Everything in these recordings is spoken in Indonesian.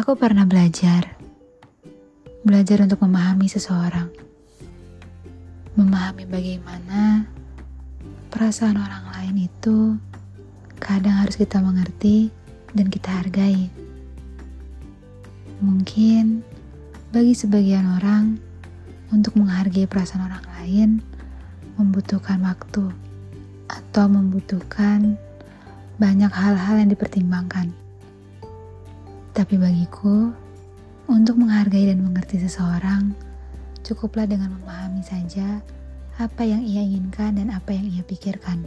Aku pernah belajar, belajar untuk memahami seseorang, memahami bagaimana perasaan orang lain itu kadang harus kita mengerti dan kita hargai. Mungkin bagi sebagian orang, untuk menghargai perasaan orang lain membutuhkan waktu atau membutuhkan banyak hal-hal yang dipertimbangkan. Tapi bagiku, untuk menghargai dan mengerti seseorang, cukuplah dengan memahami saja apa yang ia inginkan dan apa yang ia pikirkan.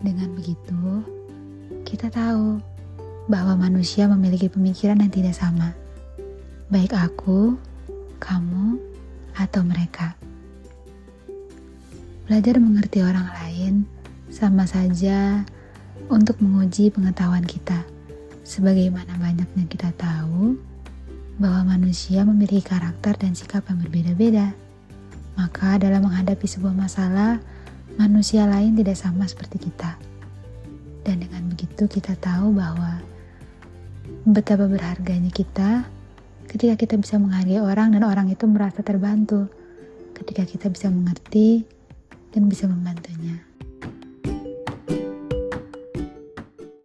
Dengan begitu, kita tahu bahwa manusia memiliki pemikiran yang tidak sama, baik aku, kamu, atau mereka. Belajar mengerti orang lain sama saja untuk menguji pengetahuan kita Sebagaimana banyaknya kita tahu bahwa manusia memiliki karakter dan sikap yang berbeda-beda, maka dalam menghadapi sebuah masalah, manusia lain tidak sama seperti kita. Dan dengan begitu kita tahu bahwa betapa berharganya kita ketika kita bisa menghargai orang dan orang itu merasa terbantu ketika kita bisa mengerti dan bisa membantunya.